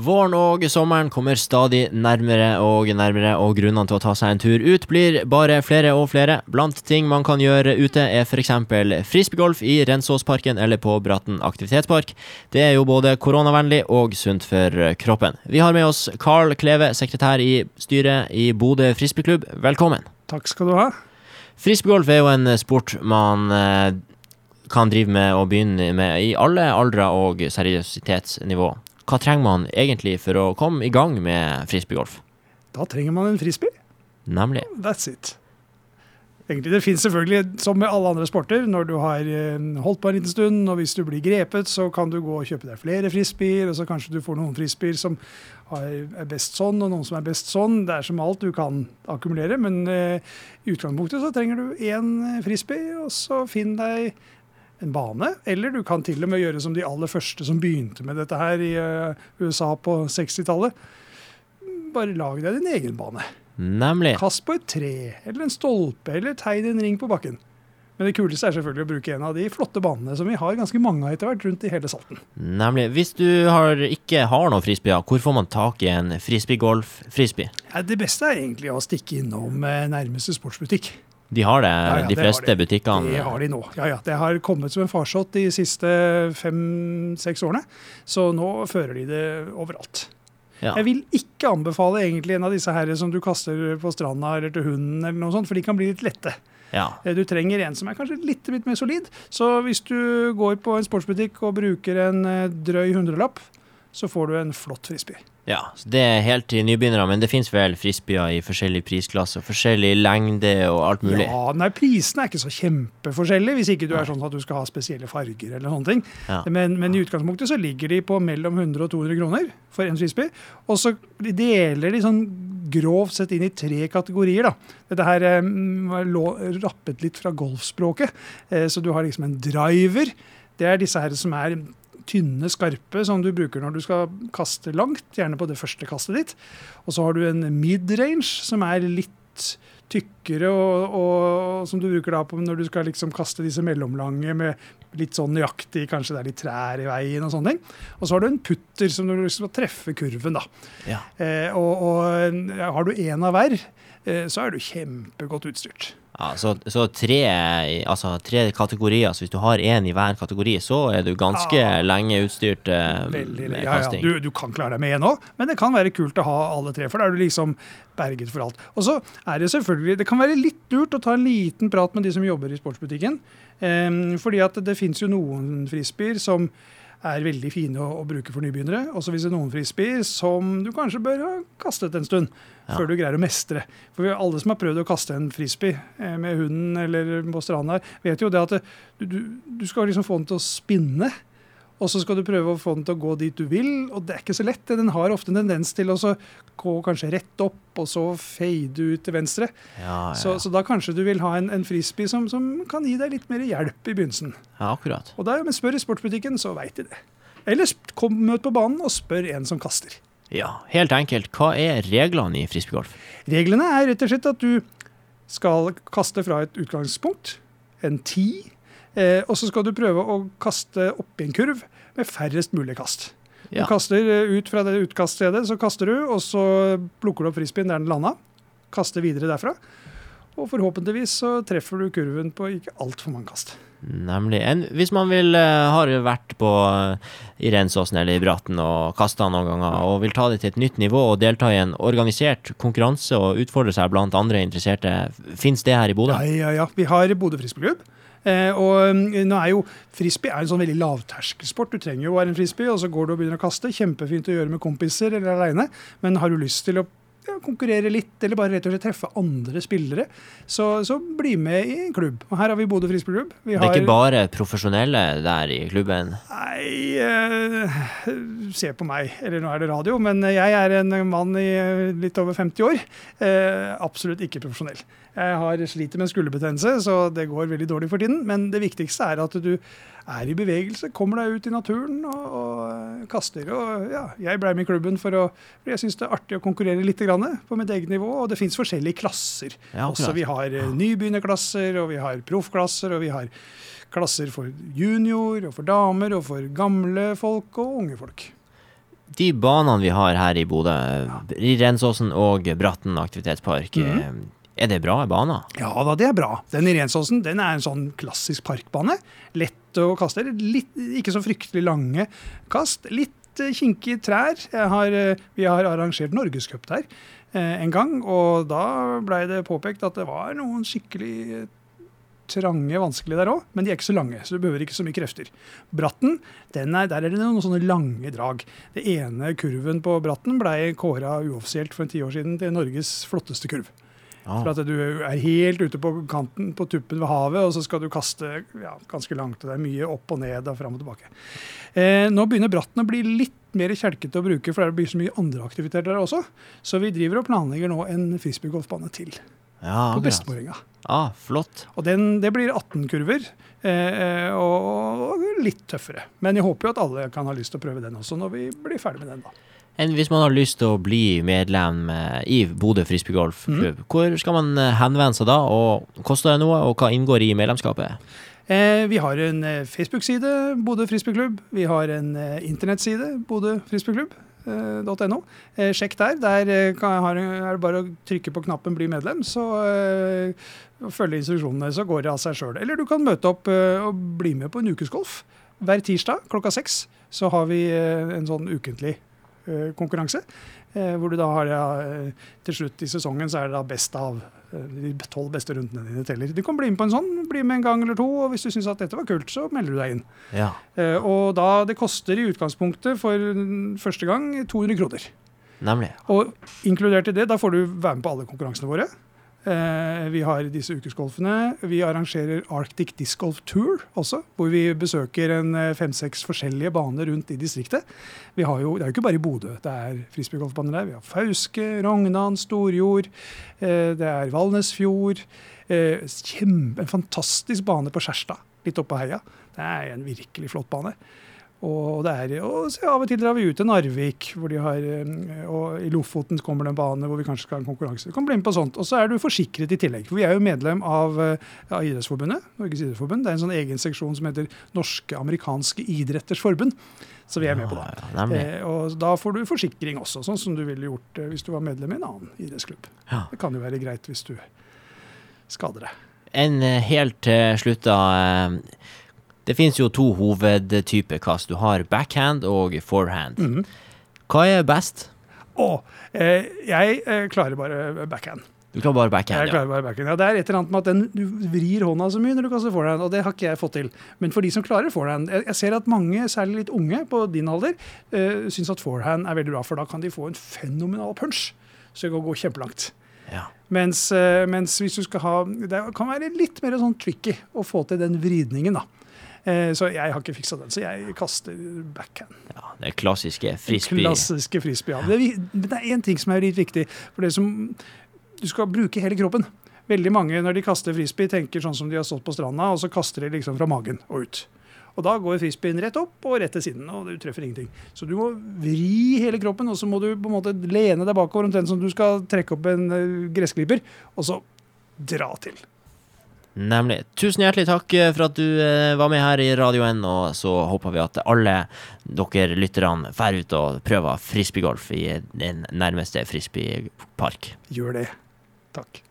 Våren og sommeren kommer stadig nærmere og nærmere, og grunnene til å ta seg en tur ut blir bare flere og flere. Blant ting man kan gjøre ute er f.eks. frisbeegolf i Rensåsparken eller på Bratten aktivitetspark. Det er jo både koronavennlig og sunt for kroppen. Vi har med oss Carl Kleve, sekretær i styret i Bodø frisbeeklubb. Velkommen. Takk skal du ha. Frisbeegolf er jo en sport man eh, kan drive med og begynne med i alle aldre og seriøsitetsnivå hva trenger man egentlig for å komme i gang med frisbeegolf? Da trenger man en frisbee. Nemlig. That's it. Egentlig, Det finnes selvfølgelig, som med alle andre sporter, når du har eh, holdt på en liten stund, og hvis du blir grepet, så kan du gå og kjøpe deg flere frisbeer, og så kanskje du får noen frisbeer som er best sånn, og noen som er best sånn. Det er som alt du kan akkumulere, men uh, i utgangspunktet så trenger du én frisbee, og så finn deg en bane, eller du kan til og med gjøre som de aller første som begynte med dette her i uh, USA på 60-tallet. Bare lag deg din egen bane. Nemlig. Kast på et tre, eller en stolpe, eller tegn en ring på bakken. Men det kuleste er selvfølgelig å bruke en av de flotte banene som vi har ganske mange av etter hvert rundt i hele Salten. Nemlig. Hvis du har, ikke har noen frisbeer, hvor får man tak i en frisbeegolf-frisbee? Ja, det beste er egentlig å stikke innom eh, nærmeste sportsbutikk. De har det, ja, ja, de fleste det. butikkene? Det har de nå. Ja, ja. Det har kommet som en farsott de siste fem-seks årene. Så nå fører de det overalt. Ja. Jeg vil ikke anbefale egentlig en av disse her som du kaster på stranda eller til hunden, eller noe sånt, for de kan bli litt lette. Ja. Eh, du trenger en som er kanskje litt, litt mer solid. Så hvis du går på en sportsbutikk og bruker en eh, drøy hundrelapp, så får du en flott frisbee. Ja, det er helt til nybegynnere, men det fins vel frisbeer i forskjellige prisklasser, forskjellig lengde og alt mulig? Ja, nei, prisene er ikke så kjempeforskjellige, hvis ikke du er sånn at du skal ha spesielle farger eller sånne ting. Ja. Men, men, i utgangspunktet så ligger de på mellom 100 og 200 kroner for en frisbee. Og så deler de sånn grovt sett inn i tre kategorier. da. Dette her eh, lå rappet litt fra golfspråket. Eh, så du har liksom en driver. Det er disse her som er tynne, skarpe som du bruker når du skal kaste langt, gjerne på det første kastet ditt. Og så har du en mid-range, som er litt tykkere, og, og, som du bruker da på når du skal liksom kaste disse mellomlange med litt sånn nøyaktig, kanskje det er litt trær i veien og sånne ting. Og så har du en putter som du skal treffe kurven, da. Ja. Eh, og, og, har du én av hver, eh, så er du kjempegodt utstyrt. Ja, så, så tre, altså tre, kategorier. Så hvis du har én i hver kategori, så er du ganske ja. lenge utstyrt eh, Veldig, med ja, kasting. Ja, du, du, kan klare deg med én òg, men det kan være kult å ha alle tre. For da er du liksom berget for alt. Og så er det selvfølgelig Det kan være litt lurt å ta en liten prat med de som jobber i sportsbutikken. Eh, fordi at det finnes jo noen frisbeer som er veldig fine å, å bruke for nybegynnere. Og så hvis det er noen frisbeer som du kanskje bør ha kastet en stund ja. før du greier å mestre. For vi alle som har prøvd å kaste en frisbee eh, med hunden eller på stranda, vet jo det at du, du, skal liksom få den til å spinne. Og så skal du prøve å få den til å gå dit du vil, og det er ikke så lett. Den har ofte en tendens til å gå kanskje rett opp, og så fade ut til venstre. Ja, ja, så, så, da kanskje du vil ha en, en frisbee som, som, kan gi deg litt mer hjelp i begynnelsen. Ja, akkurat. Og der, men spør i sportsbutikken, så veit de det. Eller kom, møt på banen og spør en som kaster. Ja, helt enkelt. Hva er reglene i frisbeegolf? Reglene er rett og slett at du skal kaste fra et utgangspunkt, en ti, Eh, og så skal du prøve å kaste oppi en kurv med færrest mulig kast. Ja. Du kaster eh, ut fra det utkaststedet, så kaster du, og så plukker du opp frisbeen der den landa. Kaster videre derfra. Og forhåpentligvis så treffer du kurven på ikke altfor mange kast. Nemlig. En, hvis man vil uh, har vært på uh, i Rensåsen eller i Bratten og kasta noen ganger, og vil ta det til et nytt nivå og delta i en organisert konkurranse og utfordre seg blant andre interesserte, fins det her i Bodø? Ja, ja, ja. Vi har Bodø frisbeegklubb. Eh, og mm, nå er jo Frisbee er en sånn veldig lavterskelsport. Du trenger jo å være en frisbee, og så går du og begynner å kaste. Kjempefint å gjøre med kompiser eller aleine, men har du lyst til å ja, konkurrere litt, eller bare rett og slett treffe andre spillere, så, så bli med i en klubb. Og her har vi Bodø Frisbeeklubb. Det er ikke bare profesjonelle der i klubben? Nei, eh, se på meg. Eller nå er det radio, men jeg er en mann i litt over 50 år. Eh, absolutt ikke profesjonell. Jeg har sliter med skulderbetennelse, så det går veldig dårlig for tiden. Men det viktigste er at du er i bevegelse, kommer deg ut i naturen og, og kaster. Og ja, jeg ble med i klubben for å for jeg syns det er artig å konkurrere litt grann, på mitt eget nivå. Og det fins forskjellige klasser. Ja, Også vi har eh, nybegynnerklasser, og vi har proffklasser, og vi har klasser for junior og for damer og for gamle folk og unge folk De banene vi har her i Bodø, i Rensåsen og Bratten aktivitetspark, mm. er det bra baner? Ja da, det er bra. Den i Rensåsen den er en sånn klassisk parkbane. Lett å kaste. Litt, ikke så fryktelig lange kast. Litt kinkige trær. Har, vi har arrangert norgescup der en gang, og da blei det påpekt at det var noen skikkelig trange, vanskelige der òg, men de er ikke så lange, så du behøver ikke så mye krefter. Bratten, er, der er det noen sånne lange drag. Det ene kurven på Bratten blei kåra uoffisielt for en ti år siden til Norges flotteste kurv. Ah. For at du er helt ute på kanten, på tuppen ved havet, og så skal du kaste ja, ganske langt. Det er mye opp og ned og fram og tilbake. Eh, nå begynner Bratten å bli litt mer kjelkete å bruke, for det blir så mye andre aktiviteter der også. Så vi driver og planlegger nå en frisbeegolfbane til ja, på Bestemoringa. Ah, flott. Og den, Det blir 18 kurver, eh, og, og, litt tøffere. Men jeg håper jo at alle kan ha lyst til å prøve den også, når vi blir ferdig med den. da. Enn hvis man har lyst til å bli medlem eh, i Bodø frisbeegolfklubb, mm. hvor skal man eh, henvende seg da, og koster det noe, og hva inngår i medlemskapet? Eh, vi har en Facebook-side, Bodø frisbeeklubb. Vi har en internettside, Bodø frisbeegklubb. .no. Eh, sjekk der. Der er det bare å trykke på knappen 'bli medlem', så følge instruksjonene, så går det av seg sjøl. Eller du kan møte opp og bli med på en ukesgolf. Hver tirsdag klokka seks så har vi en sånn ukentlig konkurranse. hvor du da har til slutt i sesongen så er det da best av de tolv beste rundene dine teller. Du kan bli med på en sånn, bli med en gang eller to, og hvis du syns at dette var kult, så melder du deg inn. Ja. Og da det koster i utgangspunktet for første gang 200 kroner. Nemlig. Og inkludert i det, da får du være med på alle konkurransene våre. Eh, vi har disse ukesgolfene. Vi arrangerer Arctic Disc Golf Tour også, hvor vi besøker eh, fem-seks forskjellige baner rundt i distriktet. Vi har jo, det er jo ikke bare i Bodø det er frisbeegolfbaner der. Vi har Fauske, Rognan, Storjord. Eh, det er Valnesfjord. Kjempe, en fantastisk bane på Skjerstad, litt oppå heia. Det er en virkelig flott bane. Og, er, og Av og til drar vi ut til Narvik, hvor de har, eh, og i Lofoten kommer det en bane hvor vi kanskje skal ha en konkurranse. Du kan bli med på sånt. Og så er du forsikret i tillegg. For vi er jo medlem av, eh, av Idrettsforbundet. Norges idrettsforbund. Det er en sånn egen seksjon som heter Norske amerikanske idretters forbund. Så vi er med på det. Ja, eh, og da får du forsikring også, sånn som du ville gjort eh, hvis du var medlem i en annen idrettsklubb. Ja. Det kan jo være greit hvis du skader deg. En helt til slutt, da. Det finnes jo to hovedtyper kast. Du har backhand og forehand. Mm. Hva er best? Å, eh, jeg eh, klarer bare backhand. Du klarer bare backhand, jeg klarer bare backhand. Ja, det er et eller annet med at den, du vrir hånda så mye når du kaster forehand, og det har ikke jeg fått til. Men for de som klarer forehand Jeg, jeg ser at mange, særlig litt unge på din alder, eh, syns at forehand er veldig bra, for da kan de få en fenomenal punch. Så det kan gå kjempelangt. Ja. Mens, uh, mens, hvis du skal ha Det kan være litt mer sånn tricky å få til den vridningen, da. Eh, så jeg har ikke fiksa den, så jeg kaster backhand. Ja, Det klassiske frisbee. Klassiske frisbee, ja. Men det er én ting som er litt viktig. for det som Du skal bruke hele kroppen. Veldig mange når de kaster frisbee, tenker sånn som de har stått på stranda, og så kaster de liksom fra magen og ut. Og da går frisbeen rett opp og rett til siden, og du treffer ingenting. Så du må vri hele kroppen, og så må du på en måte lene deg bakover omtrent som du skal trekke opp en eh, gressklipper, og så dra til. Nemlig. Tusen hjertelig takk eh, for at du eh, var med her i Radio N, og så håper vi at alle dere lytterne drar ut og prøver frisbeegolf i den nærmeste frisbeepark. Gjør det. Takk.